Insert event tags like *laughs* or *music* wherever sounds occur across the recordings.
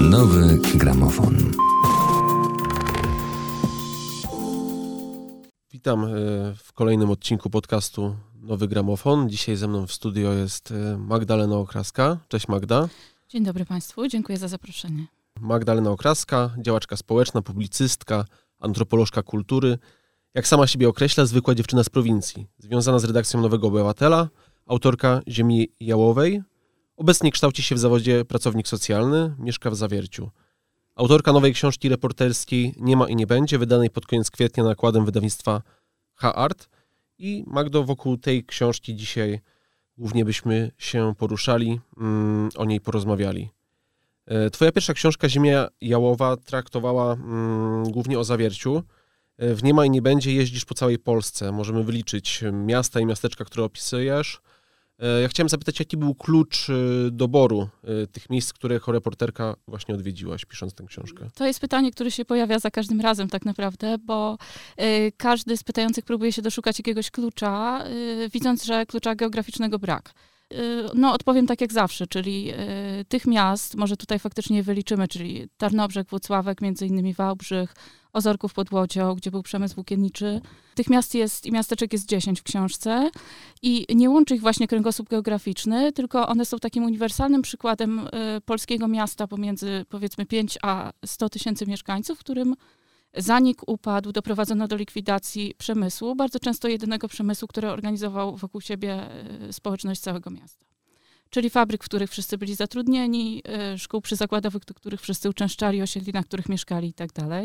Nowy gramofon. Witam e, w kolejnym odcinku podcastu Nowy Gramofon. Dzisiaj ze mną w studio jest e, Magdalena Okraska. Cześć Magda. Dzień dobry Państwu, dziękuję za zaproszenie. Magdalena Okraska, działaczka społeczna, publicystka, antropolożka kultury. Jak sama siebie określa, zwykła dziewczyna z prowincji. Związana z redakcją Nowego Obywatela, autorka Ziemi Jałowej. Obecnie kształci się w zawodzie pracownik socjalny, mieszka w Zawierciu. Autorka nowej książki reporterskiej Nie ma i nie będzie, wydanej pod koniec kwietnia nakładem wydawnictwa H-Art. I Magdo, wokół tej książki dzisiaj głównie byśmy się poruszali, mm, o niej porozmawiali. E, twoja pierwsza książka Ziemia Jałowa traktowała mm, głównie o zawierciu. E, w Nie ma i nie będzie jeździsz po całej Polsce. Możemy wyliczyć miasta i miasteczka, które opisujesz. E, ja chciałem zapytać, jaki był klucz doboru tych miejsc, które jako reporterka właśnie odwiedziłaś, pisząc tę książkę? To jest pytanie, które się pojawia za każdym razem tak naprawdę, bo każdy z pytających próbuje się doszukać jakiegoś klucza, widząc, że klucza geograficznego brak. Y, no, odpowiem tak jak zawsze, czyli y, tych miast, może tutaj faktycznie wyliczymy, czyli Tarnobrzeg, Włocławek, między innymi Wałbrzych, Ozorków pod Łodzią, gdzie był przemysł włókienniczy. Tych miast jest i miasteczek jest 10 w książce i nie łączy ich właśnie kręgosłup geograficzny, tylko one są takim uniwersalnym przykładem y, polskiego miasta pomiędzy powiedzmy 5 a 100 tysięcy mieszkańców, w którym Zanik upadł, doprowadzono do likwidacji przemysłu, bardzo często jedynego przemysłu, który organizował wokół siebie e, społeczność całego miasta. Czyli fabryk, w których wszyscy byli zatrudnieni, e, szkół przyzakładowych, do których wszyscy uczęszczali, osiedli, na których mieszkali itd.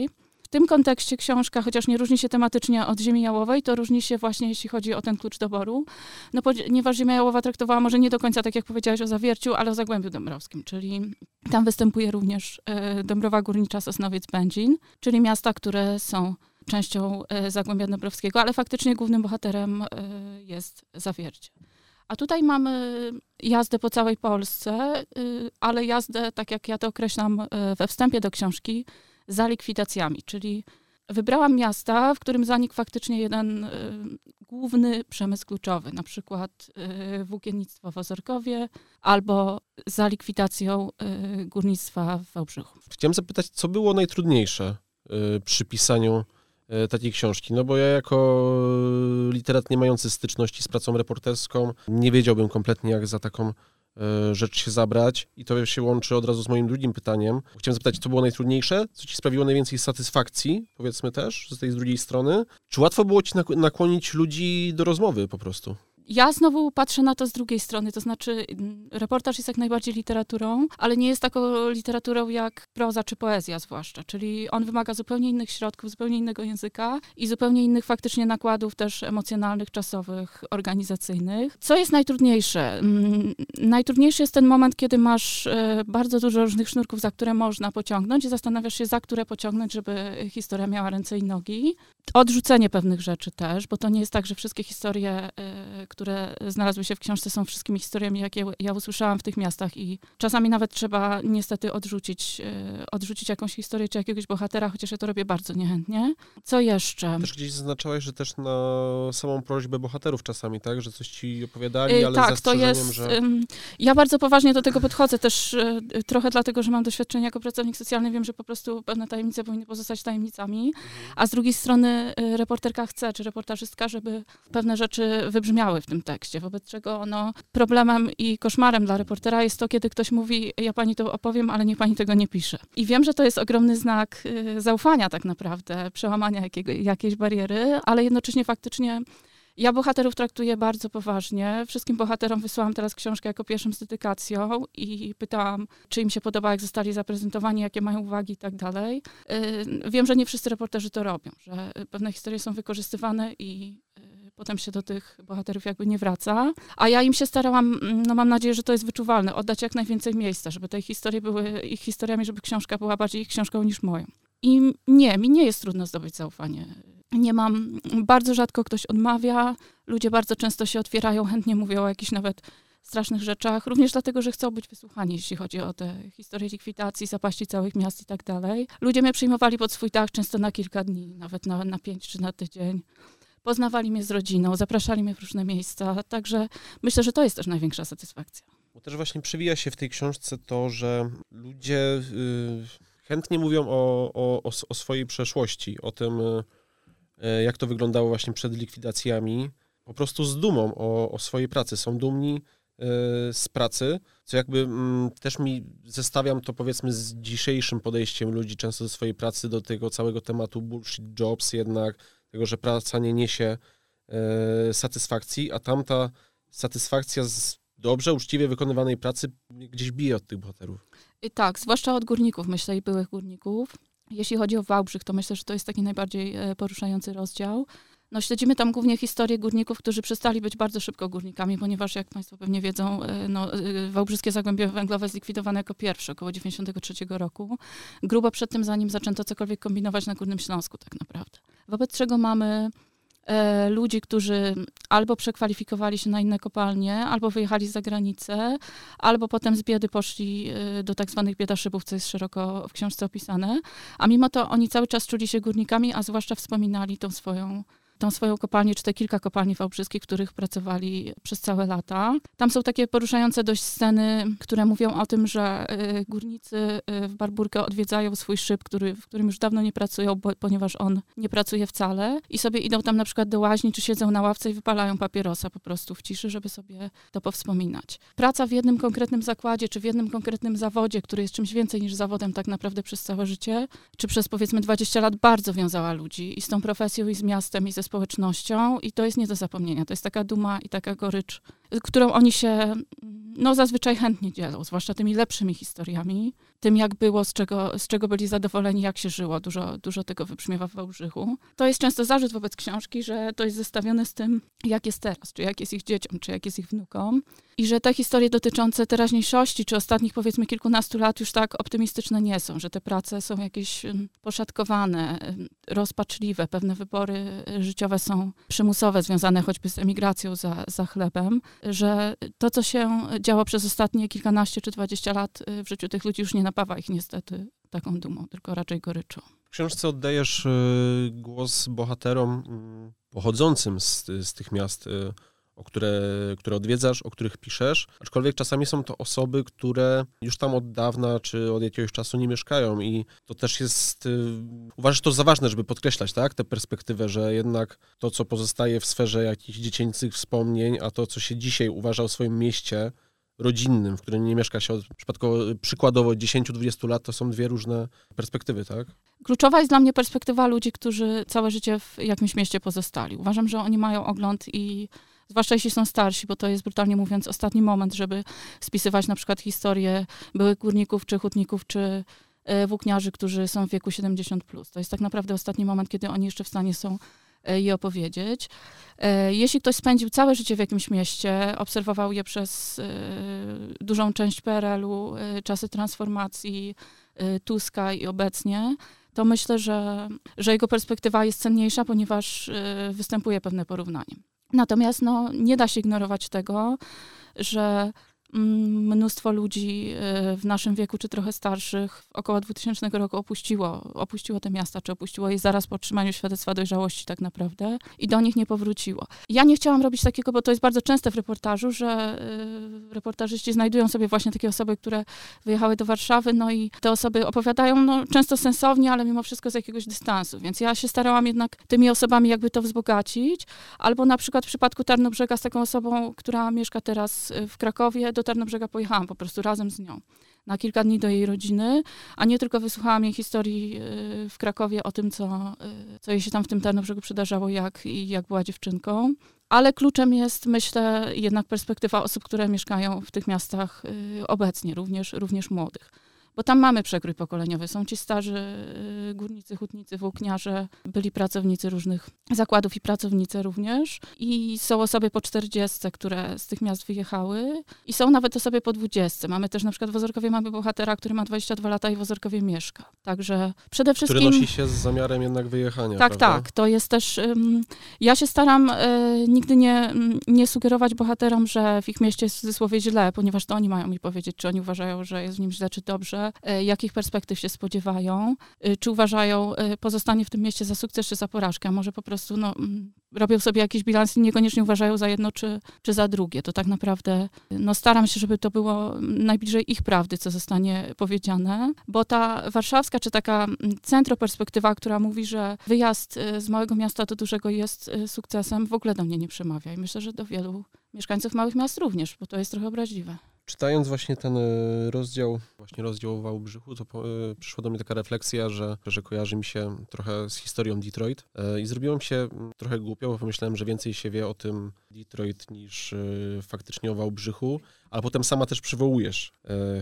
Tym kontekście książka, chociaż nie różni się tematycznie od Ziemi Jałowej, to różni się właśnie, jeśli chodzi o ten klucz doboru, no ponieważ Ziemia Jałowa traktowała może nie do końca tak, jak powiedziałaś o Zawierciu, ale o Zagłębiu Dąbrowskim, czyli tam występuje również e, Dąbrowa Górnicza, Sosnowiec, Będzin, czyli miasta, które są częścią e, Zagłębia Dąbrowskiego, ale faktycznie głównym bohaterem e, jest Zawiercie. A tutaj mamy jazdę po całej Polsce, ale jazdę, tak jak ja to określam we wstępie do książki, za likwidacjami, czyli wybrałam miasta, w którym zanikł faktycznie jeden y, główny przemysł kluczowy, na przykład y, włókiennictwo w Ozorkowie albo za likwidacją y, górnictwa w Wałbrzychu. Chciałem zapytać, co było najtrudniejsze przy pisaniu takiej książki? No bo ja jako literat nie mający styczności z pracą reporterską nie wiedziałbym kompletnie, jak za taką rzecz się zabrać i to się łączy od razu z moim drugim pytaniem. Chciałem zapytać, co było najtrudniejsze, co ci sprawiło najwięcej satysfakcji, powiedzmy też, z tej z drugiej strony. Czy łatwo było ci nakłonić ludzi do rozmowy po prostu? Ja znowu patrzę na to z drugiej strony, to znaczy mm, reportaż jest jak najbardziej literaturą, ale nie jest taką literaturą jak proza czy poezja zwłaszcza, czyli on wymaga zupełnie innych środków, zupełnie innego języka i zupełnie innych faktycznie nakładów też emocjonalnych, czasowych, organizacyjnych. Co jest najtrudniejsze? Mm, najtrudniejszy jest ten moment, kiedy masz e, bardzo dużo różnych sznurków, za które można pociągnąć i zastanawiasz się, za które pociągnąć, żeby historia miała ręce i nogi. Odrzucenie pewnych rzeczy też, bo to nie jest tak, że wszystkie historie, e, które znalazły się w książce, są wszystkimi historiami, jakie ja usłyszałam w tych miastach i czasami nawet trzeba niestety odrzucić, e, odrzucić jakąś historię czy jakiegoś bohatera, chociaż ja to robię bardzo niechętnie. Co jeszcze? Też gdzieś zaznaczałaś, że też na samą prośbę bohaterów czasami, tak? Że coś ci opowiadali, e, ale tak, to jest, że... Ja bardzo poważnie do tego podchodzę też trochę dlatego, że mam doświadczenie jako pracownik socjalny, wiem, że po prostu pewne tajemnice powinny pozostać tajemnicami, mhm. a z drugiej strony reporterka chce, czy reportażystka, żeby pewne rzeczy wybrzmiały w tym tekście, wobec czego no, problemem i koszmarem dla reportera jest to, kiedy ktoś mówi, ja pani to opowiem, ale nie pani tego nie pisze. I wiem, że to jest ogromny znak y, zaufania tak naprawdę, przełamania jakiego, jakiejś bariery, ale jednocześnie faktycznie ja bohaterów traktuję bardzo poważnie. Wszystkim bohaterom wysłałam teraz książkę jako pierwszą z dedykacją i pytałam, czy im się podoba, jak zostali zaprezentowani, jakie mają uwagi i tak dalej. Y, wiem, że nie wszyscy reporterzy to robią, że pewne historie są wykorzystywane i potem się do tych bohaterów jakby nie wraca. A ja im się starałam, mm, no mam nadzieję, że to jest wyczuwalne, oddać jak najwięcej miejsca, żeby te historie były ich historiami, żeby książka była bardziej ich książką niż moją. I nie, mi nie jest trudno zdobyć zaufanie. Nie mam, bardzo rzadko ktoś odmawia, ludzie bardzo często się otwierają, chętnie mówią o jakichś nawet strasznych rzeczach, również dlatego, że chcą być wysłuchani, jeśli chodzi o te historie likwidacji, zapaści całych miast i tak dalej. Ludzie mnie przyjmowali pod swój dach często na kilka dni, nawet na, na pięć czy na tydzień poznawali mnie z rodziną, zapraszali mnie w różne miejsca, także myślę, że to jest też największa satysfakcja. Bo też właśnie przewija się w tej książce to, że ludzie y, chętnie mówią o, o, o, swojej przeszłości, o tym, y, y, jak to wyglądało właśnie przed likwidacjami, po prostu z dumą o, o swojej pracy. Są dumni z pracy, co jakby mm, też mi zestawiam to powiedzmy z dzisiejszym podejściem ludzi często do swojej pracy, do tego całego tematu bullshit jobs jednak, tego, że praca nie niesie satysfakcji, a tamta satysfakcja z dobrze, uczciwie wykonywanej pracy gdzieś bije od tych bohaterów. I tak, zwłaszcza od górników, myślę, i byłych górników. Jeśli chodzi o Wałbrzych, to myślę, że to jest taki najbardziej e, poruszający rozdział. No, śledzimy tam głównie historię górników, którzy przestali być bardzo szybko górnikami, ponieważ, jak Państwo pewnie wiedzą, e, no, e, Wałbrzyskie Zagłębie Węglowe zlikwidowane jako pierwsze, około 93 roku. Grubo przed tym, zanim zaczęto cokolwiek kombinować na Górnym Śląsku tak naprawdę. Wobec czego mamy E, ludzi, którzy albo przekwalifikowali się na inne kopalnie, albo wyjechali za granicę, albo potem z biedy poszli e, do tak zwanych biedaszybów, co jest szeroko w książce opisane. A mimo to oni cały czas czuli się górnikami, a zwłaszcza wspominali tą swoją tą swoją kopalnię, czy te kilka kopalni wałbrzyskich, w których pracowali przez całe lata. Tam są takie poruszające dość sceny, które mówią o tym, że y, górnicy y, w Barburkę odwiedzają swój szyb, który, w którym już dawno nie pracują, bo, ponieważ on nie pracuje wcale i sobie idą tam na przykład do łaźni, czy siedzą na ławce i wypalają papierosa po prostu w ciszy, żeby sobie to powspominać. Praca w jednym konkretnym zakładzie, czy w jednym konkretnym zawodzie, który jest czymś więcej niż zawodem tak naprawdę przez całe życie, czy przez powiedzmy 20 lat bardzo wiązała ludzi i z tą profesją, i z miastem, i ze społecznością i to jest nie do zapomnienia. To jest taka duma i taka gorycz, którą oni się no, zazwyczaj chętnie dzielą, zwłaszcza tymi lepszymi historiami, tym jak było, z czego, z czego byli zadowoleni, jak się żyło. Dużo, dużo tego wybrzmiewa w Wałbrzychu. To jest często zarzut wobec książki, że to jest zestawione z tym, jak jest teraz, czy jak jest ich dzieciom, czy jak jest ich wnukom. I że te historie dotyczące teraźniejszości, czy ostatnich powiedzmy kilkunastu lat już tak optymistyczne nie są, że te prace są jakieś poszatkowane, rozpaczliwe, pewne wybory życiowe są przymusowe, związane choćby z emigracją za, za chlebem, że to, co się działo przez ostatnie kilkanaście czy dwadzieścia lat y, w życiu tych ludzi już nie napawa ich niestety taką dumą, tylko raczej goryczą. W książce oddajesz y, głos bohaterom mm, pochodzącym z, z tych miast, o które, które odwiedzasz, o których piszesz, aczkolwiek czasami są to osoby, które już tam od dawna czy od jakiegoś czasu nie mieszkają i to też jest, uważasz to za ważne, żeby podkreślać, tak, tę perspektywę, że jednak to, co pozostaje w sferze jakichś dziecięcych wspomnień, a to, co się dzisiaj uważa o swoim mieście, rodzinnym, w którym nie mieszka się od przypadkowo, przykładowo 10-20 lat, to są dwie różne perspektywy, tak? Kluczowa jest dla mnie perspektywa ludzi, którzy całe życie w jakimś mieście pozostali. Uważam, że oni mają ogląd i zwłaszcza jeśli są starsi, bo to jest brutalnie mówiąc ostatni moment, żeby spisywać na przykład historię byłych górników, czy hutników, czy e, włókniarzy, którzy są w wieku 70+. Plus. To jest tak naprawdę ostatni moment, kiedy oni jeszcze w stanie są E, je opowiedzieć. E, jeśli ktoś spędził całe życie w jakimś mieście, obserwował je przez dużą część PRL-u, czasy transformacji Tuska i obecnie, to myślę, że, że jego perspektywa jest cenniejsza, ponieważ występuje pewne porównanie. Natomiast no, nie da się ignorować tego, że mnóstwo ludzi e, w naszym wieku, czy trochę starszych, około 2000 roku opuściło, opuściło te miasta, czy opuściło je zaraz po otrzymaniu świadectwa dojrzałości tak naprawdę i do nich nie powróciło. Ja nie chciałam robić takiego, bo to jest bardzo częste w reportażu, że e, reportażyści znajdują sobie właśnie takie osoby, które wyjechały do Warszawy, no i te osoby opowiadają no, często sensownie, ale mimo wszystko z jakiegoś dystansu, więc ja się starałam jednak tymi osobami jakby to wzbogacić, albo na przykład w przypadku Tarnobrzega z taką osobą, która mieszka teraz w Krakowie, do Tarnobrzega pojechałam po prostu razem z nią na kilka dni do jej rodziny, a nie tylko wysłuchałam jej historii y, w Krakowie o tym, co, y, co jej się tam w tym Tarnobrzegu przydarzało, jak, i jak była dziewczynką. Ale kluczem jest, myślę, jednak perspektywa osób, które mieszkają w tych miastach y, obecnie, również, również młodych bo tam mamy przekrój pokoleniowy. Są ci starzy y, górnicy, hutnicy, włókniarze, byli pracownicy różnych zakładów i pracownice również. I są osoby po 40, które z tych miast wyjechały. I są nawet osoby po 20. Mamy też na przykład w Ozorkowie mamy bohatera, który ma 22 lata i w Ozorkowie mieszka. Także przede wszystkim... Który nosi się z zamiarem jednak wyjechania, Tak, prawda? tak. To jest też... Um, ja się staram y, nigdy nie, nie sugerować bohaterom, że w ich mieście jest w cudzysłowie źle, ponieważ to oni mają mi powiedzieć, czy oni uważają, że jest w nim źle, czy dobrze e, jakich perspektyw się spodziewają, e, czy uważają e, pozostanie w tym mieście za sukces, czy za porażkę, a może po prostu no, mm, robią sobie jakiś bilans i niekoniecznie uważają za jedno czy, czy za drugie. To tak naprawdę no, staram się, żeby to było najbliżej ich prawdy, co zostanie powiedziane, bo ta warszawska, czy taka mm, centroperspektywa, która mówi, że wyjazd z małego miasta do dużego jest sukcesem, w ogóle do mnie nie przemawia i myślę, że do wielu mieszkańców małych miast również, bo to jest trochę obraźliwe. Czytając właśnie ten e, rozdział, właśnie rozdział o Wałbrzychu, to e, przyszła do mnie taka refleksja, że, że kojarzy mi się trochę z historią Detroit e, i zrobiłem się trochę głupio, bo pomyślałem, że więcej się wie o tym Detroit niż faktycznie o Wałbrzychu, ale potem sama też przywołujesz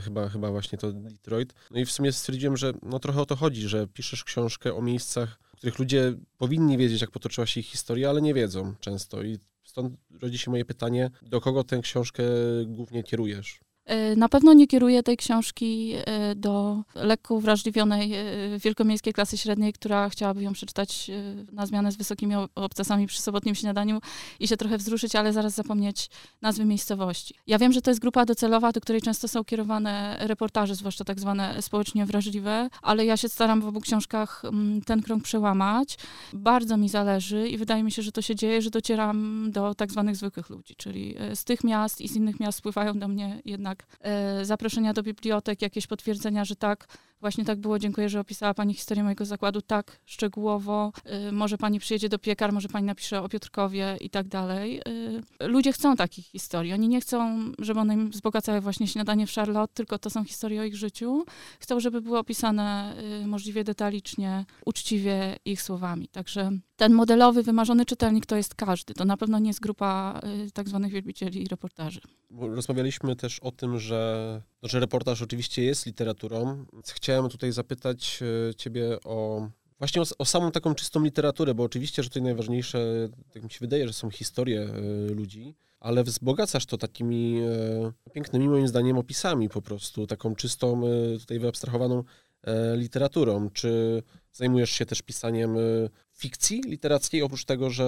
chyba, chyba właśnie to Detroit. No i w sumie stwierdziłem, że no trochę o to chodzi, że piszesz książkę o miejscach, w których ludzie powinni wiedzieć, jak potoczyła się ich historia, ale nie wiedzą często i Stąd rodzi się moje pytanie, do kogo tę książkę głównie kierujesz? E, na pewno nie kieruję tej książki e, do lekko uwrażliwionej e, wielkomiejskiej klasy średniej, która chciałaby ją przeczytać na zmianę z wysokimi obcasami przy sobotnim śniadaniu i się trochę wzruszyć, ale zaraz zapomnieć nazwy miejscowości. Ja wiem, że to jest grupa docelowa, do której często są kierowane reportaże, zwłaszcza tak zwane społecznie wrażliwe, ale ja się staram w obu książkach mm, ten krąg przełamać. Bardzo mi zależy i wydaje mi się, że to się dzieje, że docieram do tak zwanych zwykłych ludzi, czyli z tych miast i z innych miast spływają do mnie jednak e, zaproszenia do bibliotek, jakieś potwierdzenia, że tak, właśnie tak było, dziękuję, że opisała Pani historię mojego zakładu tak szczegółowo, e, może Pani przyjedzie do piekar, może Pani napisze o Piotrkowie i tak dalej. E, ludzie chcą takich historii, oni nie chcą, żeby one im wzbogacały właśnie śniadanie w Charlotte, tylko to są historie o ich życiu. Chcą, żeby były opisane e, możliwie detalicznie, uczciwie ich słowami, także ten modelowy, wymarzony czytelnik to jest każdy. To na pewno nie jest grupa y, tak zwanych wielbicieli reportaży. Rozmawialiśmy też o tym, że, że reportaż oczywiście jest literaturą. Chciałem tutaj zapytać y, ciebie o właśnie o, o, samą taką czystą literaturę, bo oczywiście, że tutaj najważniejsze, tak mi się wydaje, że są historie y, ludzi, ale wzbogacasz to takimi pięknymi, moim zdaniem, opisami po prostu, taką czystą, tutaj wyabstrahowaną literaturą. Czy zajmujesz się też pisaniem fikcji literackiej, oprócz tego, że,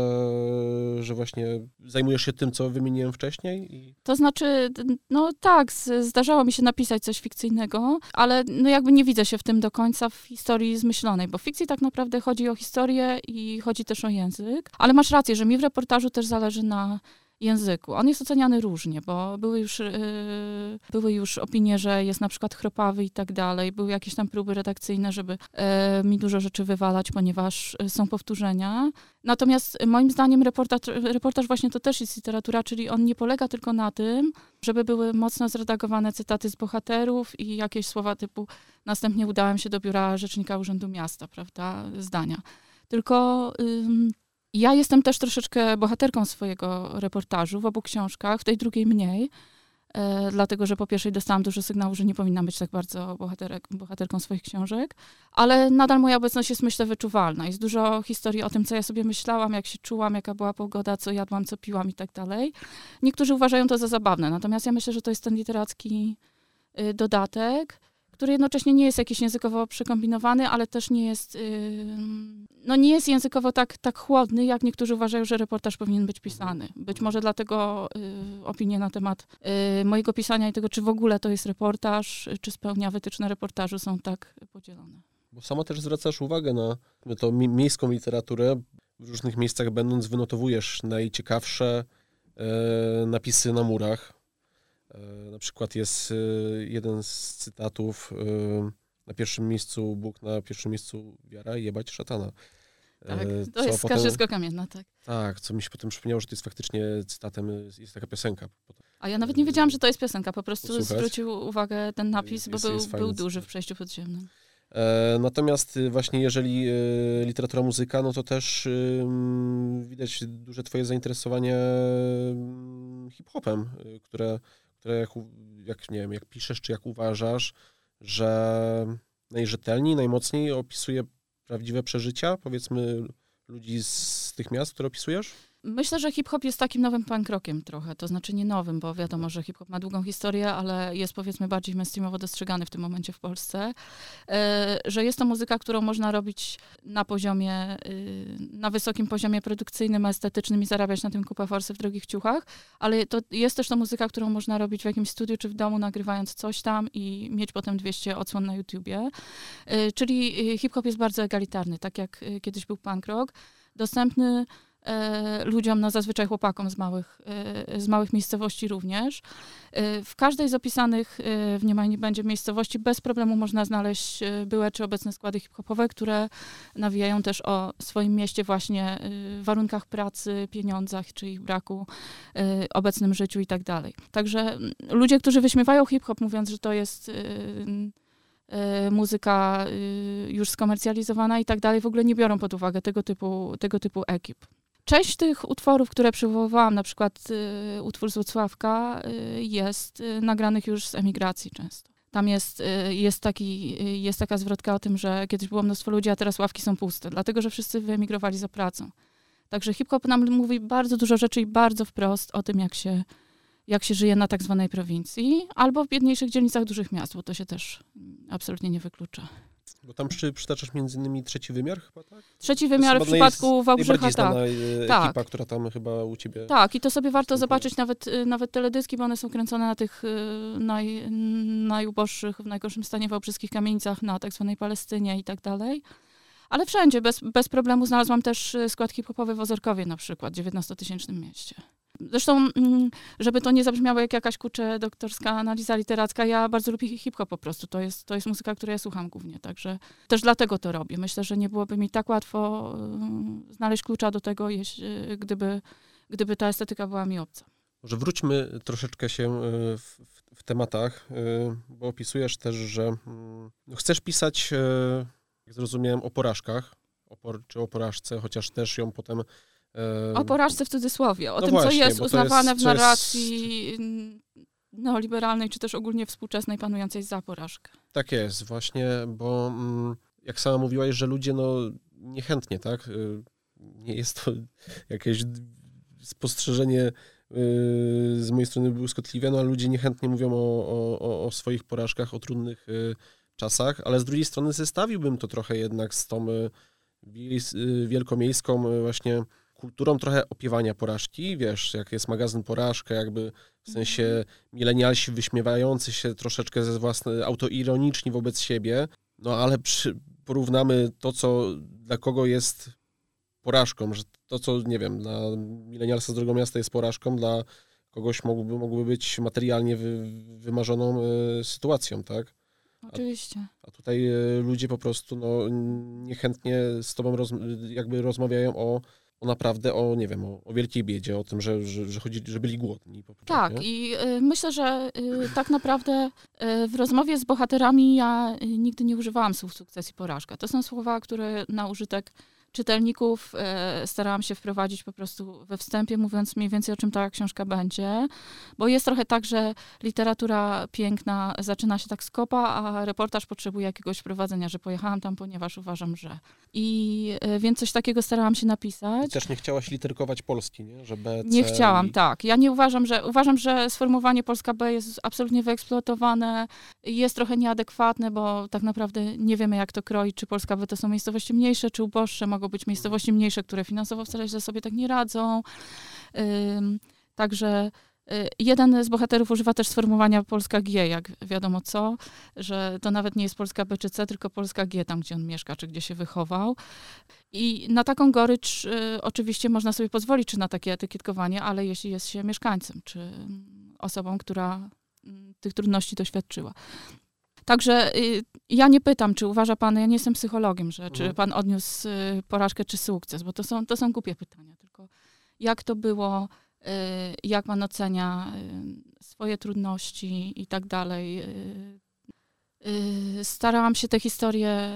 że właśnie zajmujesz się tym, co wymieniłem wcześniej? I... To znaczy, no tak, zdarzało mi się napisać coś fikcyjnego, ale no jakby nie widzę się w tym do końca w historii zmyślonej, bo w fikcji tak naprawdę chodzi o historię i chodzi też o język, ale masz rację, że mi w reportażu też zależy na języku. On jest oceniany różnie, bo były już, yy, były już opinie, że jest na przykład chropawy i tak dalej. Były jakieś tam próby redakcyjne, żeby yy, mi dużo rzeczy wywalać, ponieważ yy, są powtórzenia. Natomiast moim zdaniem reportaż, reportaż właśnie to też jest literatura, czyli on nie polega tylko na tym, żeby były mocno zredagowane cytaty z bohaterów i jakieś słowa typu następnie udałem się do biura Rzecznika Urzędu Miasta, prawda, zdania. Tylko ja jestem też troszeczkę bohaterką swojego reportażu w obu książkach, w tej drugiej mniej, e, dlatego że po pierwszej dostałam dużo sygnału, że nie powinnam być tak bardzo bohaterek, bohaterką swoich książek, ale nadal moja obecność jest, myślę, wyczuwalna. Jest dużo historii o tym, co ja sobie myślałam, jak się czułam, jaka była pogoda, co jadłam, co piłam i tak dalej. Niektórzy uważają to za zabawne, natomiast ja myślę, że to jest ten literacki y, dodatek który jednocześnie nie jest jakiś językowo przekombinowany, ale też nie jest, no nie jest językowo tak, tak chłodny, jak niektórzy uważają, że reportaż powinien być pisany. Być może dlatego y, opinie na temat y, mojego pisania i tego, czy w ogóle to jest reportaż, czy spełnia wytyczne reportażu są tak podzielone. Bo sama też zwracasz uwagę na to miejską literaturę. W różnych miejscach będąc wynotowujesz najciekawsze napisy na murach, na przykład jest e, jeden z cytatów e, na pierwszym miejscu Bóg, na pierwszym miejscu wiara i jebać szatana. Tak, to jest skarżysko kamienna, tak. Tak, co mi się potem przypomniało, że to jest faktycznie cytatem, jest taka piosenka. A ja nawet nie wiedziałam, że to jest piosenka, po prostu Posłuchać. zwrócił uwagę ten napis, jest, bo był, był duży w przejściu podziemnym. E, natomiast właśnie jeżeli e, literatura muzyka, no to też e, widać duże twoje zainteresowanie hip-hopem, które które jak, jak, nie wiem, jak piszesz, czy jak uważasz, że najrzetelniej, najmocniej opisuje prawdziwe przeżycia, powiedzmy, ludzi z tych miast, które opisujesz? Myślę, że hip-hop jest takim nowym punk rockiem trochę, to znaczy nie nowym, bo wiadomo, że hip-hop ma długą historię, ale jest powiedzmy bardziej mainstreamowo dostrzegany w tym momencie w Polsce, e, że jest to muzyka, którą można robić na poziomie, y, na wysokim poziomie produkcyjnym, estetycznym i zarabiać na tym kupę forsy w drogich ciuchach, ale to jest też to muzyka, którą można robić w jakimś studiu czy w domu, nagrywając coś tam i mieć potem 200 odsłon na YouTubie. E, czyli y, hip-hop jest bardzo egalitarny, tak jak y, kiedyś był punk rock, dostępny ludziom, no zazwyczaj chłopakom z małych, e, z małych miejscowości również. E, w każdej z opisanych w Niemajnie będzie miejscowości bez problemu można znaleźć byłe czy obecne składy hip-hopowe, które nawijają też o swoim mieście właśnie warunkach pracy, pieniądzach czy ich braku, obecnym życiu i tak dalej. Także ludzie, którzy wyśmiewają hip-hop mówiąc, że to jest muzyka już skomercjalizowana i tak dalej, w ogóle nie biorą pod uwagę tego typu, tego typu ekip. Część tych utworów, które przywoływałam, na przykład y, utwór z Wrocławka, y, jest y, nagranych już z emigracji często. Tam jest, y, jest, taki, y, jest taka zwrotka o tym, że kiedyś było mnóstwo ludzi, a teraz ławki są puste, dlatego że wszyscy wyemigrowali za pracą. Także hip-hop nam mówi bardzo dużo rzeczy i bardzo wprost o tym, jak się, jak się żyje na tak zwanej prowincji, albo w biedniejszych dzielnicach dużych miast, bo to się też absolutnie nie wyklucza. Bo tam przy, przytaczasz między innymi trzeci wymiar chyba, tak? Trzeci wymiar w przypadku Wałbrzycha, tak. E, tak. ekipa, która tam chyba u ciebie... Tak, i to sobie warto zobaczyć nawet, y, nawet teledyski, bo one są kręcone na tych y, naj, najuboższych, w najgorszym stanie wałbrzyskich kamienicach, na tak zwanej Palestynie i tak dalej. Ale wszędzie, bez, bez problemu znalazłam też y, skład hip-hopowy w Ozorkowie na przykład, 19-tysięcznym mieście. Zresztą, mm, żeby to nie zabrzmiało jak jakaś kurczę doktorska analiza literacka, ja bardzo lubię hip-hop po prostu. To jest, to jest muzyka, której ja słucham głównie, także też dlatego to robię. Myślę, że nie byłoby mi tak łatwo y, znaleźć klucza do tego, jeśli, gdyby, gdyby ta estetyka była mi obca. Może wróćmy troszeczkę się y, w, w tematach, y, bo opisujesz też, że mm, no, chcesz pisać, jak zrozumiałem, o porażkach, o czy o porażce, chociaż też ją potem o porażce w cudzysłowie, o no tym, właśnie, co jest uznawane jest, w narracji jest... neoliberalnej, czy też ogólnie współczesnej, panującej za porażkę. Tak jest, właśnie, bo mm, jak sama mówiłaś, że ludzie no niechętnie, tak? Y, nie jest to jakieś spostrzeżenie y, z mojej strony błyskotliwe, no ale ludzie niechętnie mówią o, o, o swoich porażkach, o trudnych y, czasach, ale z drugiej strony zestawiłbym to trochę jednak z tą wielkomiejską właśnie kulturą trochę opiewania porażki, wiesz, jak jest magazyn Porażka, jakby w sensie mhm. milenialsi wyśmiewający się troszeczkę ze własne, autoironiczni wobec siebie, no ale przy, porównamy to, co dla kogo jest porażką, że to, co, nie wiem, dla milenialsa z drugą miasta jest porażką, dla kogoś mógłby, mógłby być materialnie wy, wymarzoną y, sytuacją, tak? Oczywiście. A, a tutaj y, ludzie po prostu no, niechętnie z tobą roz, jakby rozmawiają o o naprawdę, o nie wiem, o, o wielkiej biedzie, o tym, że, że, że, chodzi, że byli głodni. Po prostu, tak, nie? i y, myślę, że y, tak naprawdę y, w rozmowie z bohaterami ja y, nigdy nie używałam słów sukces i porażka. To są słowa, które na użytek czytelników e, starałam się wprowadzić po prostu we wstępie, mówiąc mniej więcej o czym ta książka będzie, bo jest trochę tak, że literatura piękna zaczyna się tak z kopa, a reportaż potrzebuje jakiegoś wprowadzenia, że pojechałam tam, ponieważ uważam, że. I e, więc coś takiego starałam się napisać. I też nie chciałaś literkować Polski, nie? Że B, C Nie chciałam, i... tak. Ja nie uważam, że uważam, że sformułowanie Polska B jest absolutnie wyeksploatowane, jest trochę nieadekwatne, bo tak naprawdę nie wiemy, jak to kroi, czy Polska B to są miejscowości mniejsze, czy uboższe, mogą być miejscowości mniejsze, które finansowo wcale źle sobie tak nie radzą. Także y, Jeden z bohaterów używa też sformułowania Polska G, jak wiadomo co, że to nawet nie jest Polska B czy C, tylko Polska G, tam gdzie on mieszka, czy gdzie się wychował. I na taką gorycz y, oczywiście można sobie pozwolić, czy na takie etykietkowanie, ale jeśli jest się mieszkańcem, czy osobą, która mm, tych trudności doświadczyła. Także y, ja nie pytam, czy uważa pan, ja nie jestem psychologiem, że czy mhm. pan odniósł y, porażkę czy sukces, bo to są, to są głupie pytania, tylko jak to było, y, jak pan ocenia swoje trudności i tak dalej. Starałam się tę historię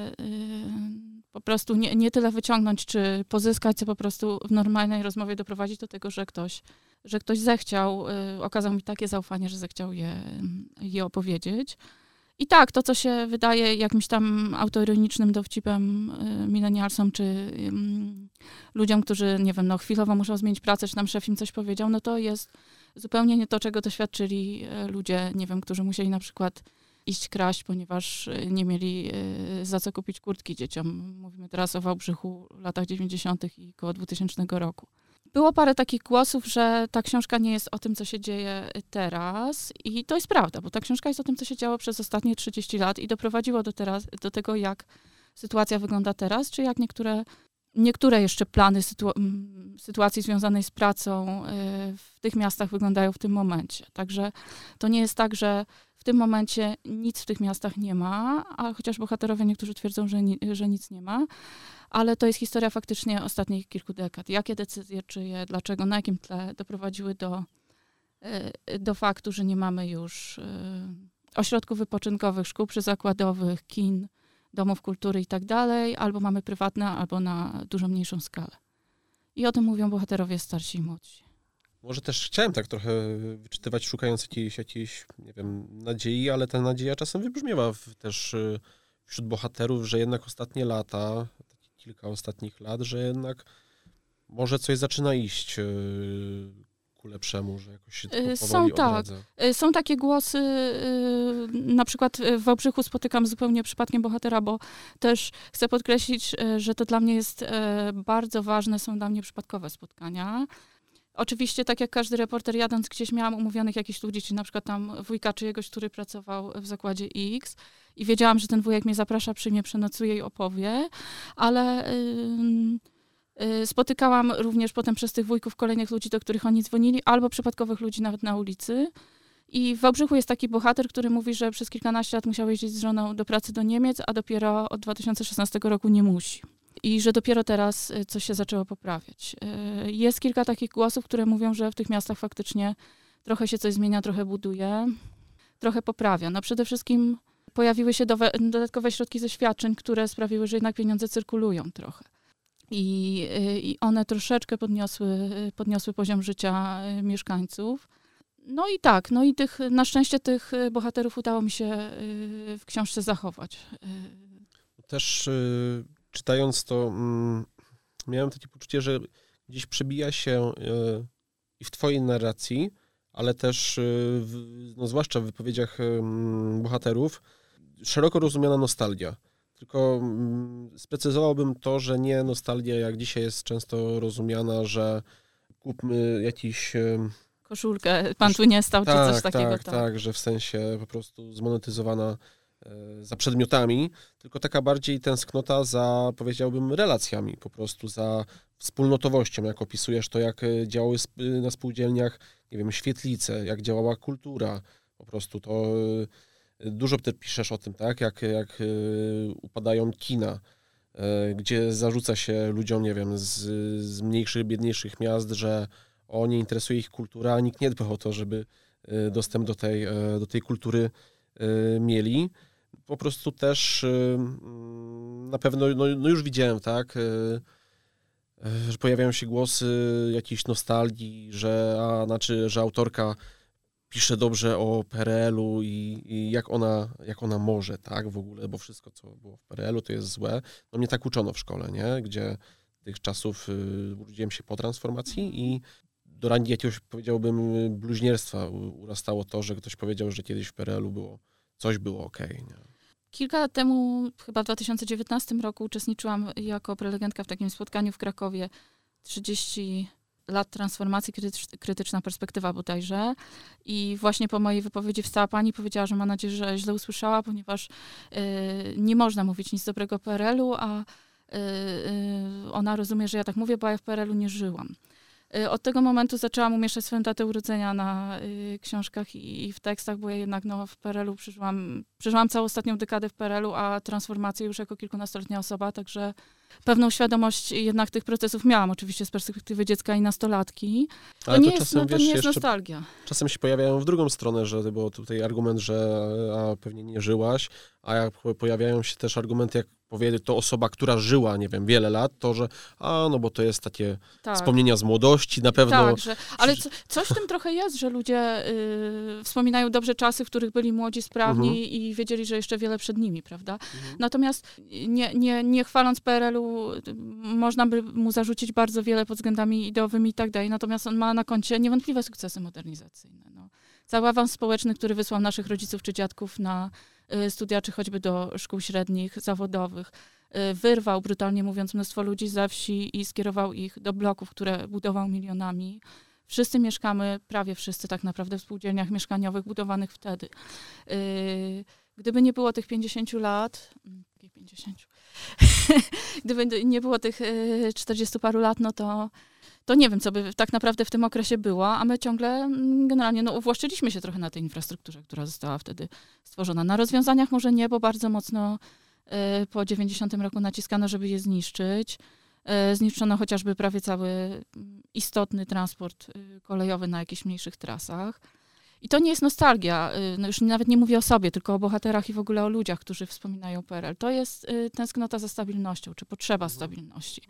po prostu nie, nie tyle wyciągnąć, czy pozyskać, co po prostu w normalnej rozmowie doprowadzić do tego, że ktoś, że ktoś zechciał, okazał mi takie zaufanie, że zechciał je, je opowiedzieć. I tak, to co się wydaje jakimś tam autoironicznym dowcipem y, milenialsom, czy y, ludziom, którzy, nie wiem, no chwilowo muszą zmienić pracę, czy tam szef im coś powiedział, no to jest zupełnie nie to, czego doświadczyli y, ludzie, nie wiem, którzy musieli na przykład iść kraść, ponieważ y, nie mieli y, za co kupić kurtki dzieciom. Mówimy teraz o Wałbrzychu latach 90. i koło 2000 roku. Było parę takich głosów, że ta książka nie jest o tym, co się dzieje teraz. I to jest prawda, bo ta książka jest o tym, co się działo przez ostatnie 30 lat i doprowadziło do, teraz, do tego, jak sytuacja wygląda teraz, czy jak niektóre, niektóre jeszcze plany sytuacji związanej z pracą y, w tych miastach wyglądają w tym momencie. Także to nie jest tak, że tym momencie nic w tych miastach nie ma, a chociaż bohaterowie niektórzy twierdzą, że, ni że nic nie ma ale to jest historia faktycznie ostatnich kilku dekad. Jakie decyzje, czyje, dlaczego, na jakim tle doprowadziły do, e, do faktu, że nie mamy już e, ośrodków wypoczynkowych, szkół przyzakładowych, kin, domów kultury i tak dalej, albo mamy prywatne, albo na dużo mniejszą skalę. I o tym mówią bohaterowie starsi i młodsi. Może też chciałem tak trochę wyczytywać, szukając jakiejś, jakiejś nie wiem, nadziei, ale ta nadzieja czasem wybrzmiewa w, też e, wśród bohaterów, że jednak ostatnie lata, kilka ostatnich lat, że jednak może coś zaczyna iść e, ku lepszemu, że jakoś się to e, Są tak. Są takie głosy, na przykład w Wałbrzychu spotykam zupełnie przypadkiem bohatera, bo też chcę podkreślić, że to dla mnie jest bardzo ważne, są dla mnie przypadkowe spotkania. Oczywiście, tak jak każdy reporter jadąc gdzieś, miałam umówionych jakichś ludzi, czy na przykład tam wujka czyjegoś, który pracował w zakładzie X i wiedziałam, że ten wujek mnie zaprasza, przyjmie, przenocuje i opowie, ale yy, spotykałam również potem przez tych wujków kolejnych ludzi, do których oni dzwonili, albo przypadkowych ludzi nawet na ulicy. I w Wałbrzychu jest taki bohater, który mówi, że przez kilkanaście lat musiał jeździć z żoną do pracy do Niemiec, a dopiero od 2016 roku nie musi i że dopiero teraz y, coś się zaczęło poprawiać. Y, jest kilka takich głosów, które mówią, że w tych miastach faktycznie trochę się coś zmienia, trochę buduje, trochę poprawia. No przede wszystkim pojawiły się dodatkowe środki ze świadczeń, które sprawiły, że jednak pieniądze cyrkulują trochę. I, y, i one troszeczkę podniosły, podniosły poziom życia mieszkańców. No i tak, no i tych, na szczęście tych bohaterów udało mi się w książce zachować. Też czytając to, mm, miałem takie poczucie, że gdzieś przebija się y, i w twojej narracji, ale też, w, no, zwłaszcza w wypowiedziach y, bohaterów, szeroko rozumiana nostalgia. Tylko mm, sprecyzowałbym to, że nie nostalgia, jak dzisiaj jest często rozumiana, że kupmy jakiś koszulkę, pan tu nie stał, tak, czy coś takiego. Tak, tak, tak, że w sensie po prostu zmonetyzowana E, za przedmiotami, tylko taka bardziej tęsknota za, powiedziałbym, relacjami, po prostu za wspólnotowością, jak opisujesz to, jak e, działały na spółdzielniach, nie wiem, świetlice, jak działała kultura, po prostu to e, dużo ty piszesz o tym, tak, jak, jak upadają kina, gdzie zarzuca się ludziom, nie wiem, z, z mniejszych, biedniejszych miast, że o, nie interesuje ich kultura, a nikt nie dba o to, żeby dostęp do tej, do tej kultury mieli po prostu też y, mm, na pewno, no, no już widziałem, tak, y, y, że pojawiają się głosy jakiejś nostalgii, że, a, znaczy, że autorka pisze dobrze o PRL-u i, i, jak, ona, jak ona może, tak, w ogóle, bo wszystko, co było w PRL-u, to jest złe. No mnie tak uczono w szkole, nie, gdzie tych czasów urodziłem się po transformacji i do rangi jakiegoś, powiedziałbym, bluźnierstwa urastało to, że ktoś powiedział, że kiedyś w PRL-u było, coś było ok. Kilka lat temu, chyba w 2019 roku, uczestniczyłam jako prelegentka w takim spotkaniu w Krakowie 30 lat transformacji, krytyczna perspektywa bodajże. I właśnie po mojej wypowiedzi wstała pani powiedziała, że ma nadzieję, że źle usłyszała, ponieważ y, nie można mówić nic dobrego PRL-u, a y, y, ona rozumie, że ja tak mówię, bo ja w PRL-u nie żyłam. Y, od tego momentu zaczęłam umieszczać swoją datę urodzenia na y, książkach i, i, w tekstach, bo ja jednak no, w PRL-u przeżyłam, przeżyłam całą ostatnią dekadę w PRL-u, a transformację już jako kilkunastoletnia osoba, także pewną świadomość jednak tych procesów miałam, oczywiście z perspektywy dziecka i nastolatki. To Ale nie to jest, czasem, no, to wiesz, nie jest nostalgia. Czasem się pojawiają w drugą stronę, że było tutaj argument, że a, pewnie nie żyłaś, a jak pojawiają się też argumenty, jak powie to osoba, która żyła, nie wiem, wiele lat, to że a, no bo to jest takie Tak. wspomnienia z młodości, na pewno... Tak, że, ale co, coś w tym trochę jest, że ludzie y, wspominają dobrze czasy, w których byli młodzi, sprawni Mhm. i wiedzieli, że jeszcze wiele przed nimi, prawda? Natomiast nie, nie, nie chwaląc PRL-u, można by mu zarzucić bardzo wiele pod względami ideowymi i tak dalej, natomiast on ma na koncie niewątpliwe sukcesy modernizacyjne. No. Cały awans społeczny, który wysłał naszych rodziców czy dziadków na studia, czy choćby do szkół średnich, zawodowych, y, wyrwał, brutalnie mówiąc, mnóstwo ludzi ze wsi i skierował ich do bloków, które budował milionami. Wszyscy mieszkamy, prawie wszyscy tak naprawdę w spółdzielniach mieszkaniowych budowanych wtedy. Y, Gdyby nie było tych 50 lat, mm, jakich 50? *laughs* Gdyby nie było tych y, 40 paru lat, no to, to nie wiem, co by tak naprawdę w tym okresie było, a my ciągle mm, generalnie no, uwłaszczyliśmy się trochę na tej infrastrukturze, która została wtedy stworzona. Na rozwiązaniach może nie, bo bardzo mocno y, po 90 roku naciskano, żeby je zniszczyć. Y, Zniszczono chociażby prawie cały mm, istotny transport y, kolejowy na jakichś mniejszych trasach. I to nie jest nostalgia, y, no już nawet nie mówię o sobie, tylko o bohaterach i w ogóle o ludziach, którzy wspominają PRL. To jest y, tęsknota za stabilnością, czy potrzeba stabilności.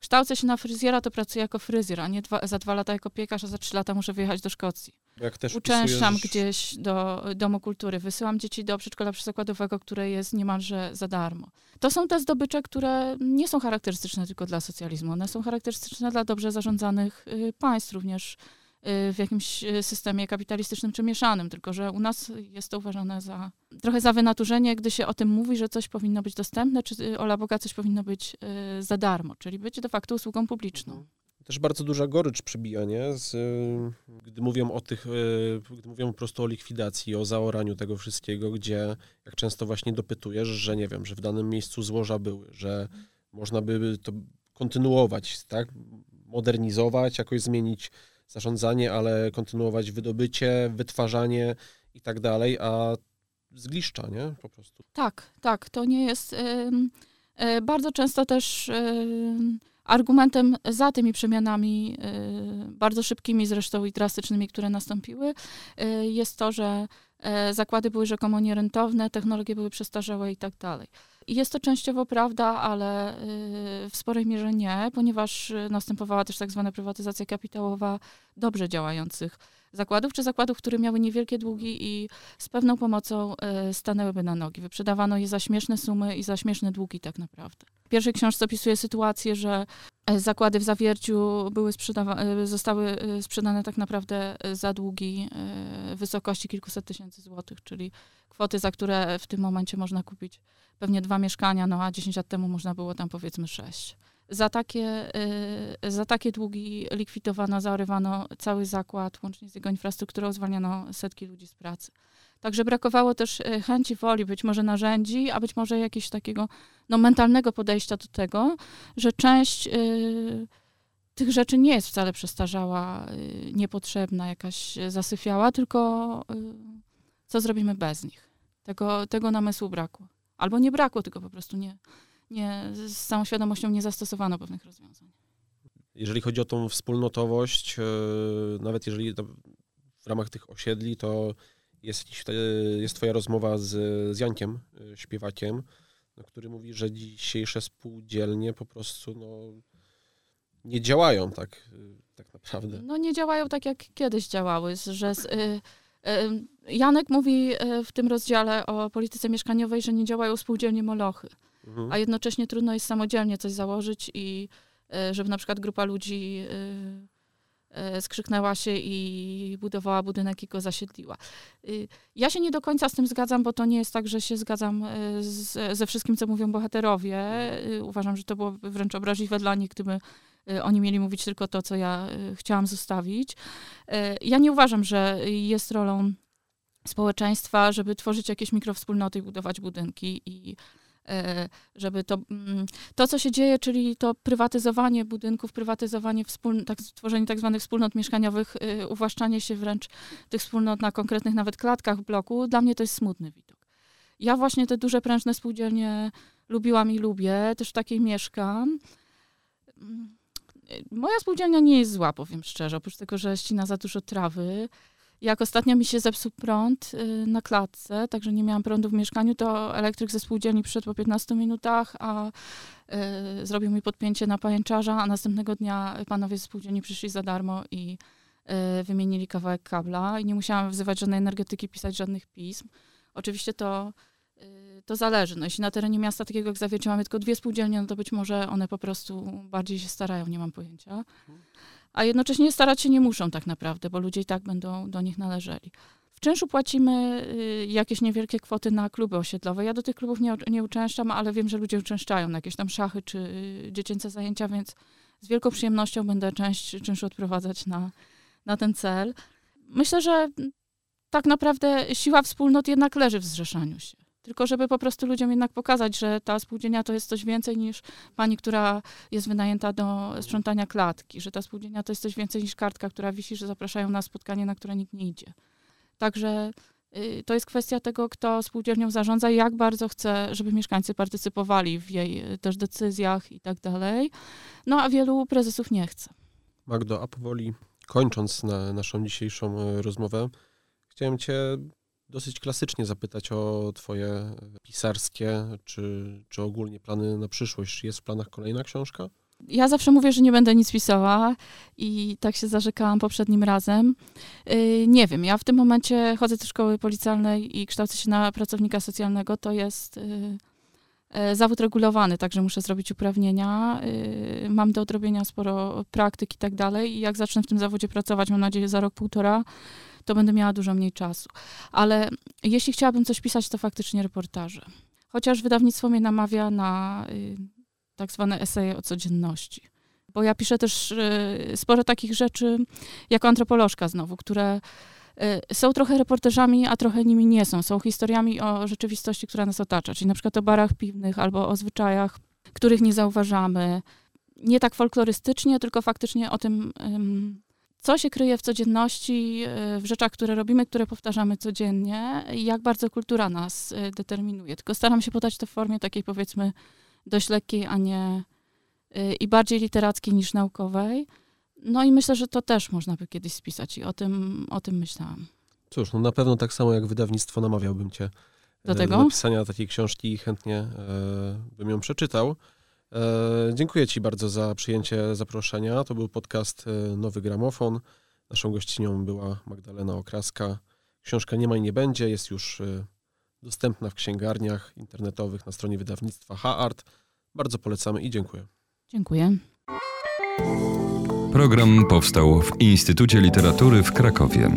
Kształcę się na fryzjera, to pracuję jako fryzjer, a nie dwa, za dwa lata jako piekarz, a za trzy lata muszę wyjechać do Szkocji. Jak też Uczęszczam wpisujesz- gdzieś do Domu Kultury, wysyłam dzieci do przedszkola przyzakładowego, które jest niemalże za darmo. To są te zdobycze, które nie są charakterystyczne tylko dla socjalizmu. One są charakterystyczne dla dobrze zarządzanych y, państw, również w jakimś y, systemie kapitalistycznym czy mieszanym, tylko że u nas jest to uważane za trochę za wynaturzenie, gdy się o tym mówi, że coś powinno być dostępne, czy y, ola Boga coś powinno być y, za darmo, czyli być de facto usługą publiczną. Też bardzo duża gorycz przybija, nie? Z, y, gdy mówią o tych, y, gdy mówią po prostu o likwidacji, o zaoraniu tego wszystkiego, gdzie jak często właśnie dopytujesz, że nie wiem, że w danym miejscu złoża były, że można by to kontynuować, tak? Modernizować, jakoś zmienić zarządzanie, ale kontynuować wydobycie, wytwarzanie i tak dalej, a zgliszcza, nie? Po prostu. Tak, tak. To nie jest. ym, y, bardzo często też ym, argumentem za tymi przemianami, y, bardzo szybkimi zresztą i drastycznymi, które nastąpiły, y, jest to, że zakłady były rzekomo nierentowne, technologie były przestarzałe i tak dalej. Jest to częściowo prawda, ale y, w sporej mierze nie, ponieważ y, następowała też tak zwana prywatyzacja kapitałowa dobrze działających zakładów, czy zakładów, które miały niewielkie długi i z pewną pomocą e, stanęłyby na nogi. Wyprzedawano je za śmieszne sumy i za śmieszne długi tak naprawdę. W pierwszej książce opisuje sytuację, że e, zakłady w zawierciu były sprzedawa- e, zostały sprzedane tak naprawdę za długi w wysokości kilkuset tysięcy złotych, czyli kwoty, za które w tym momencie można kupić pewnie dwa mieszkania, no a 10 lat temu można było tam powiedzmy sześć. Za takie, y, za takie długi likwidowano, zaorywano cały zakład, łącznie z jego infrastrukturą, zwalniano setki ludzi z pracy. Także brakowało też y, chęci, woli, być może narzędzi, a być może jakiegoś takiego no, mentalnego podejścia do tego, że część y, tych rzeczy nie jest wcale przestarzała, y, niepotrzebna, jakaś zasyfiała, tylko y, co zrobimy bez nich. Tego, tego namysłu brakło. Albo nie brakło, tylko po prostu nie, nie, z całą świadomością nie zastosowano pewnych rozwiązań. Jeżeli chodzi o tą wspólnotowość, e, nawet jeżeli w ramach tych osiedli, to jest, jest twoja rozmowa z, z Jankiem, e, śpiewakiem, no, który mówi, że dzisiejsze spółdzielnie po prostu no, nie działają tak, e, tak naprawdę. No nie działają tak, jak kiedyś działały, że z, y, y, Janek mówi w tym rozdziale o polityce mieszkaniowej, że nie działają spółdzielnie molochy, Mhm. a jednocześnie trudno jest samodzielnie coś założyć i y, żeby na przykład grupa ludzi y, y, skrzyknęła się i budowała budynek i go zasiedliła. Y, Ja się nie do końca z tym zgadzam, bo to nie jest tak, że się zgadzam z, ze wszystkim, co mówią bohaterowie. Y, Uważam, że to byłoby wręcz obraźliwe dla nich, gdyby y, oni mieli mówić tylko to, co ja chciałam zostawić. Ja nie uważam, że jest rolą społeczeństwa, żeby tworzyć jakieś mikrowspólnoty i budować budynki i żeby to, mm, to, co się dzieje, czyli to prywatyzowanie budynków, prywatyzowanie, wspól, tak, tworzenie tak zwanych wspólnot mieszkaniowych, y, uwłaszczanie się wręcz tych wspólnot na konkretnych nawet klatkach bloku, dla mnie to jest smutny widok. Ja właśnie te duże, prężne spółdzielnie lubiłam i lubię, też w takiej mieszkam. Mm, Moja spółdzielnia nie jest zła, powiem szczerze, oprócz tego, że ścina za dużo trawy Jak ostatnio mi się zepsuł prąd y, na klatce, także nie miałam prądu w mieszkaniu, to elektryk ze spółdzielni przyszedł po 15 minutach, a y, zrobił mi podpięcie na pajęczarza, a następnego dnia panowie ze spółdzielni przyszli za darmo i y, wymienili kawałek kabla i nie musiałam wzywać żadnej energetyki, pisać żadnych pism. Oczywiście to, y, to zależy. No, jeśli na terenie miasta takiego jak Zawiercie mamy tylko dwie spółdzielnie, no to być może one po prostu bardziej się starają, nie mam pojęcia a jednocześnie starać się nie muszą tak naprawdę, bo ludzie i tak będą do nich należeli. W czynszu płacimy y, jakieś niewielkie kwoty na kluby osiedlowe. Ja do tych klubów nie, nie uczęszczam, ale wiem, że ludzie uczęszczają na jakieś tam szachy czy y, dziecięce zajęcia, więc z wielką przyjemnością będę część czynszu odprowadzać na, na ten cel. Myślę, że tak naprawdę siła wspólnot jednak leży w zrzeszaniu się. Tylko żeby po prostu ludziom jednak pokazać, że ta spółdzielnia to jest coś więcej niż pani, która jest wynajęta do sprzątania klatki, że ta spółdzielnia to jest coś więcej niż kartka, która wisi, że zapraszają na spotkanie, na które nikt nie idzie. Także y, to jest kwestia tego, kto spółdzielnią zarządza i jak bardzo chce, żeby mieszkańcy partycypowali w jej y, też decyzjach i tak dalej. No a wielu prezesów nie chce. Magdo, a powoli kończąc na naszą dzisiejszą y, rozmowę, chciałem cię dosyć klasycznie zapytać o Twoje pisarskie, czy, czy ogólnie plany na przyszłość. Jest w planach kolejna książka? Ja zawsze mówię, że nie będę nic pisała i tak się zarzekałam poprzednim razem. Yy, nie wiem, ja w tym momencie chodzę do szkoły policjalnej i kształcę się na pracownika socjalnego. To jest yy, yy, zawód regulowany, także muszę zrobić uprawnienia. Y, mam do odrobienia sporo praktyk i tak dalej. I jak zacznę w tym zawodzie pracować, mam nadzieję za rok, półtora, to będę miała dużo mniej czasu. Ale jeśli chciałabym coś pisać, to faktycznie reportaże. Chociaż wydawnictwo mnie namawia na y, tak zwane eseje o codzienności. Bo ja piszę też y, sporo takich rzeczy jako antropolożka znowu, które y, są trochę reportażami, a trochę nimi nie są. Są historiami o rzeczywistości, która nas otacza, czyli na przykład o barach piwnych albo o zwyczajach, których nie zauważamy. Nie tak folklorystycznie, tylko faktycznie o tym, co się kryje w codzienności, y, w rzeczach, które robimy, które powtarzamy codziennie i jak bardzo kultura nas y, determinuje. Tylko staram się podać to w formie takiej powiedzmy dość lekkiej, a nie y, i bardziej literackiej niż naukowej. No i myślę, że to też można by kiedyś spisać i o tym, o tym myślałam. Cóż, no na pewno tak samo jak wydawnictwo namawiałbym cię do, tego? do napisania takiej książki i chętnie e, bym ją przeczytał. E, dziękuję Ci bardzo za przyjęcie zaproszenia. To był podcast e, Nowy Gramofon. Naszą gościnią była Magdalena Okraska. Książka Nie ma i nie będzie jest już e, dostępna w księgarniach internetowych na stronie wydawnictwa H-Art. Bardzo polecamy i dziękuję. Dziękuję. Program powstał w Instytucie Literatury w Krakowie.